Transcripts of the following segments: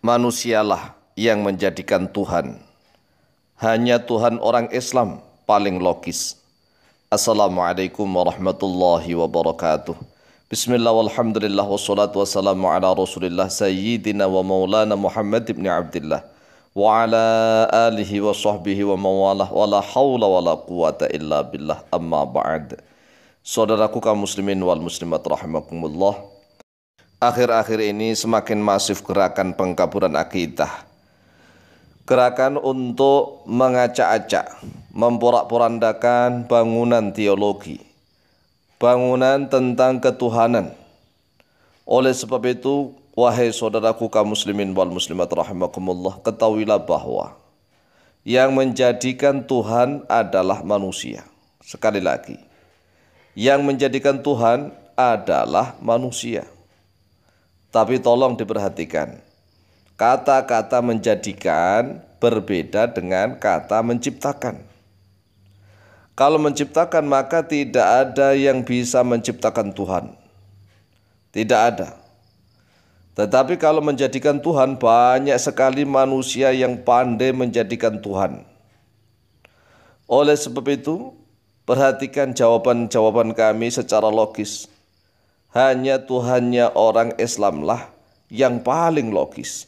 manusialah yang menjadikan Tuhan. Hanya Tuhan orang Islam paling logis. Assalamualaikum warahmatullahi wabarakatuh. Bismillah walhamdulillah wassalatu wassalamu ala rasulillah sayyidina wa maulana Muhammad ibn Abdullah wa ala alihi wa sahbihi wa mawalah wa la hawla wa la quwata illa billah amma ba'd. Saudaraku kaum muslimin wal muslimat rahimakumullah. Akhir-akhir ini semakin masif gerakan pengkaburan akidah. Gerakan untuk mengacak-acak, memporak-porandakan bangunan teologi, bangunan tentang ketuhanan. Oleh sebab itu, wahai saudaraku kaum muslimin wal muslimat rahimakumullah, ketahuilah bahwa yang menjadikan Tuhan adalah manusia. Sekali lagi, yang menjadikan Tuhan adalah manusia. Tapi tolong diperhatikan. Kata-kata menjadikan berbeda dengan kata menciptakan. Kalau menciptakan maka tidak ada yang bisa menciptakan Tuhan. Tidak ada. Tetapi kalau menjadikan Tuhan banyak sekali manusia yang pandai menjadikan Tuhan. Oleh sebab itu, perhatikan jawaban-jawaban kami secara logis hanya Tuhannya orang Islamlah yang paling logis,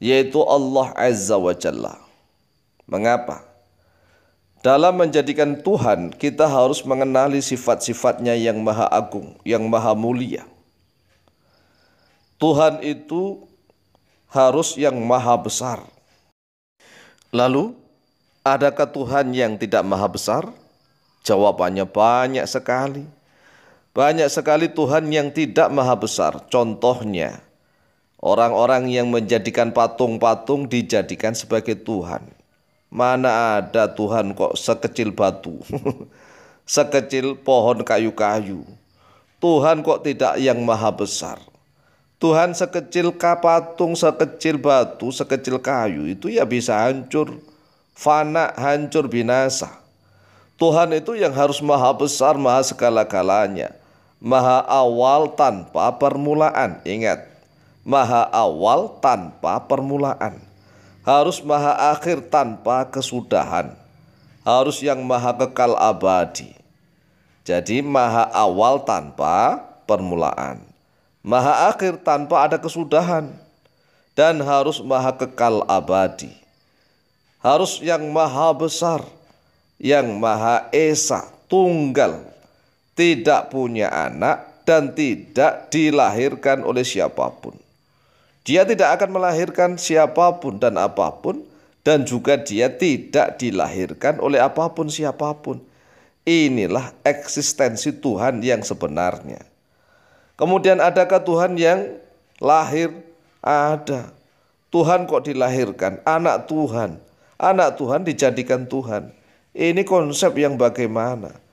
yaitu Allah Azza wa Jalla. Mengapa? Dalam menjadikan Tuhan, kita harus mengenali sifat-sifatnya yang maha agung, yang maha mulia. Tuhan itu harus yang maha besar. Lalu, adakah Tuhan yang tidak maha besar? Jawabannya banyak sekali. Banyak sekali Tuhan yang tidak maha besar. Contohnya, orang-orang yang menjadikan patung-patung dijadikan sebagai Tuhan. Mana ada Tuhan kok sekecil batu, sekecil pohon kayu-kayu. Tuhan kok tidak yang maha besar. Tuhan sekecil kapatung, sekecil batu, sekecil kayu itu ya bisa hancur, fana, hancur, binasa. Tuhan itu yang harus maha besar, maha segala-galanya maha awal tanpa permulaan. Ingat, maha awal tanpa permulaan. Harus maha akhir tanpa kesudahan. Harus yang maha kekal abadi. Jadi maha awal tanpa permulaan. Maha akhir tanpa ada kesudahan. Dan harus maha kekal abadi. Harus yang maha besar. Yang maha esa, tunggal, tidak punya anak dan tidak dilahirkan oleh siapa pun. Dia tidak akan melahirkan siapa pun dan apa pun dan juga dia tidak dilahirkan oleh apa pun siapa pun. Inilah eksistensi Tuhan yang sebenarnya. Kemudian adakah Tuhan yang lahir? Ada. Tuhan kok dilahirkan? Anak Tuhan. Anak Tuhan dijadikan Tuhan. Ini konsep yang bagaimana?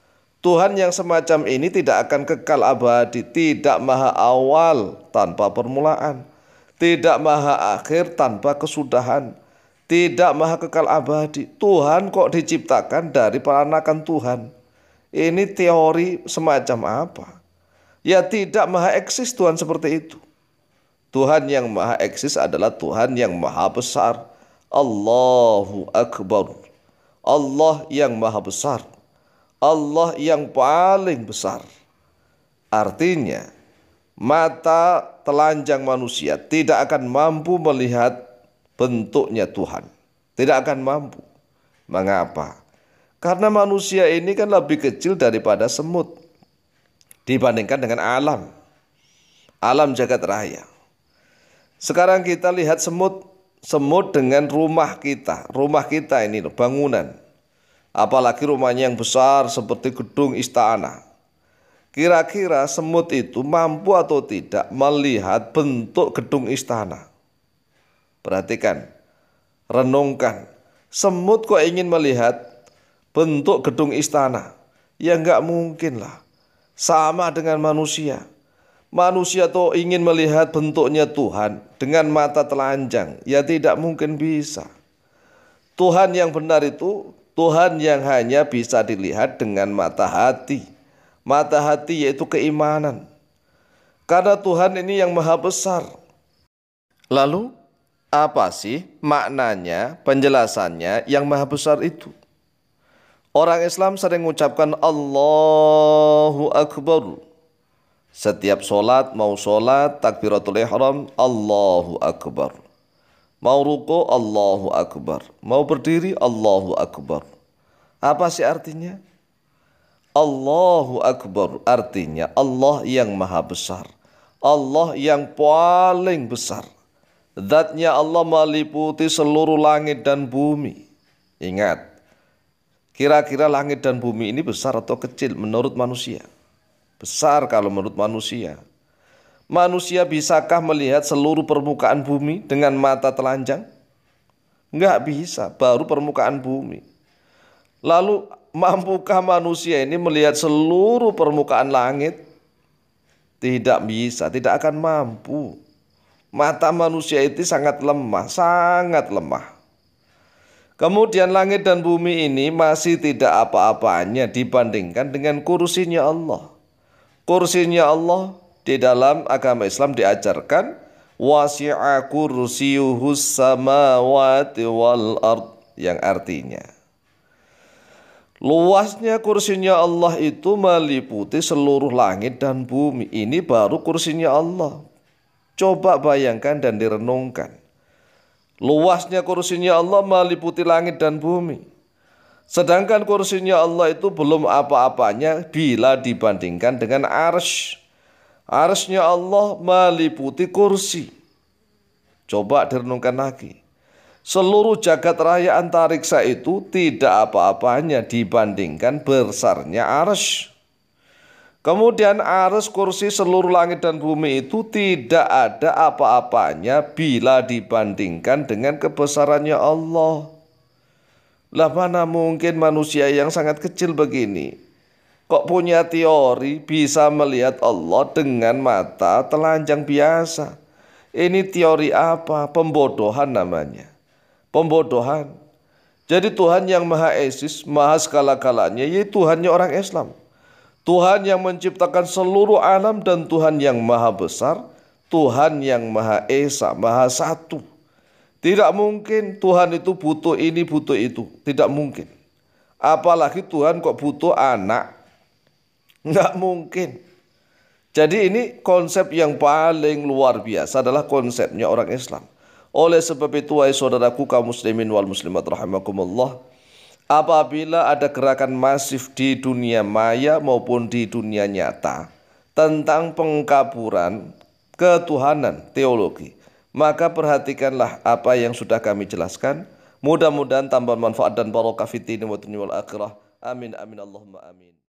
Tuhan yang semacam ini tidak akan kekal abadi, tidak maha awal tanpa permulaan, tidak maha akhir tanpa kesudahan, tidak maha kekal abadi. Tuhan kok diciptakan dari peranakan Tuhan? Ini teori semacam apa? Ya tidak maha eksis Tuhan seperti itu. Tuhan yang maha eksis adalah Tuhan yang maha besar. Allahu Akbar. Allah yang maha besar. Allah yang paling besar. Artinya, mata telanjang manusia tidak akan mampu melihat bentuknya Tuhan. Tidak akan mampu. Mengapa? Karena manusia ini kan lebih kecil daripada semut dibandingkan dengan alam. Alam jagat raya. Sekarang kita lihat semut, semut dengan rumah kita. Rumah kita ini bangunan apalagi rumahnya yang besar seperti gedung istana. Kira-kira semut itu mampu atau tidak melihat bentuk gedung istana? Perhatikan, renungkan. Semut kok ingin melihat bentuk gedung istana? Ya nggak mungkin lah. Sama dengan manusia. Manusia tuh ingin melihat bentuknya Tuhan dengan mata telanjang. Ya tidak mungkin bisa. Tuhan yang benar itu Tuhan yang hanya bisa dilihat dengan mata hati. Mata hati yaitu keimanan. Karena Tuhan ini yang maha besar. Lalu Apa sih maknanya, penjelasannya yang maha besar itu? Orang Islam sering mengucapkan Allahu Akbar. Setiap solat, mau solat, takbiratul ihram, Allahu Akbar. Mau ruko, Allahu Akbar. Mau berdiri, Allahu Akbar. Apa sih artinya? Allahu Akbar artinya Allah yang maha besar. Allah yang paling besar. Zatnya Allah meliputi seluruh langit dan bumi. Ingat, kira-kira langit dan bumi ini besar atau kecil menurut manusia? Besar kalau menurut manusia. Manusia bisakah melihat seluruh permukaan bumi dengan mata telanjang? Enggak bisa, baru permukaan bumi. Lalu mampukah manusia ini melihat seluruh permukaan langit? Tidak bisa, tidak akan mampu. Mata manusia itu sangat lemah, sangat lemah. Kemudian langit dan bumi ini masih tidak apa-apanya dibandingkan dengan kursinya Allah. Kursinya Allah di dalam agama Islam diajarkan wasi'a kursiyuhus samawati wal ard yang artinya Luasnya kursinya Allah itu meliputi seluruh langit dan bumi. Ini baru kursinya Allah. Coba bayangkan dan direnungkan. Luasnya kursinya Allah meliputi langit dan bumi. Sedangkan kursinya Allah itu belum apa-apanya bila dibandingkan dengan arsh. Arshnya Allah meliputi kursi. Coba direnungkan lagi. Seluruh jagat raya antariksa itu tidak apa-apanya dibandingkan besarnya arsh. Kemudian arus kursi seluruh langit dan bumi itu tidak ada apa-apanya bila dibandingkan dengan kebesarannya Allah. Lah mana mungkin manusia yang sangat kecil begini kok punya teori bisa melihat Allah dengan mata telanjang biasa. Ini teori apa? Pembodohan namanya. Pembodohan. Jadi Tuhan yang Maha Esis, Maha skala-kalanya, yaitu Tuhannya orang Islam. Tuhan yang menciptakan seluruh alam dan Tuhan yang maha besar, Tuhan yang maha esa, maha satu. Tidak mungkin Tuhan itu butuh ini, butuh itu. Tidak mungkin. Apalagi Tuhan kok butuh anak. Nggak mungkin. Jadi ini konsep yang paling luar biasa adalah konsepnya orang Islam. Oleh sebab itu, wahai saudaraku kaum muslimin wal muslimat rahimakumullah, apabila ada gerakan masif di dunia maya maupun di dunia nyata tentang pengkaburan ketuhanan teologi, maka perhatikanlah apa yang sudah kami jelaskan. Mudah-mudahan tambah manfaat dan barokah fitini wa wal akhirah. Amin amin Allahumma amin.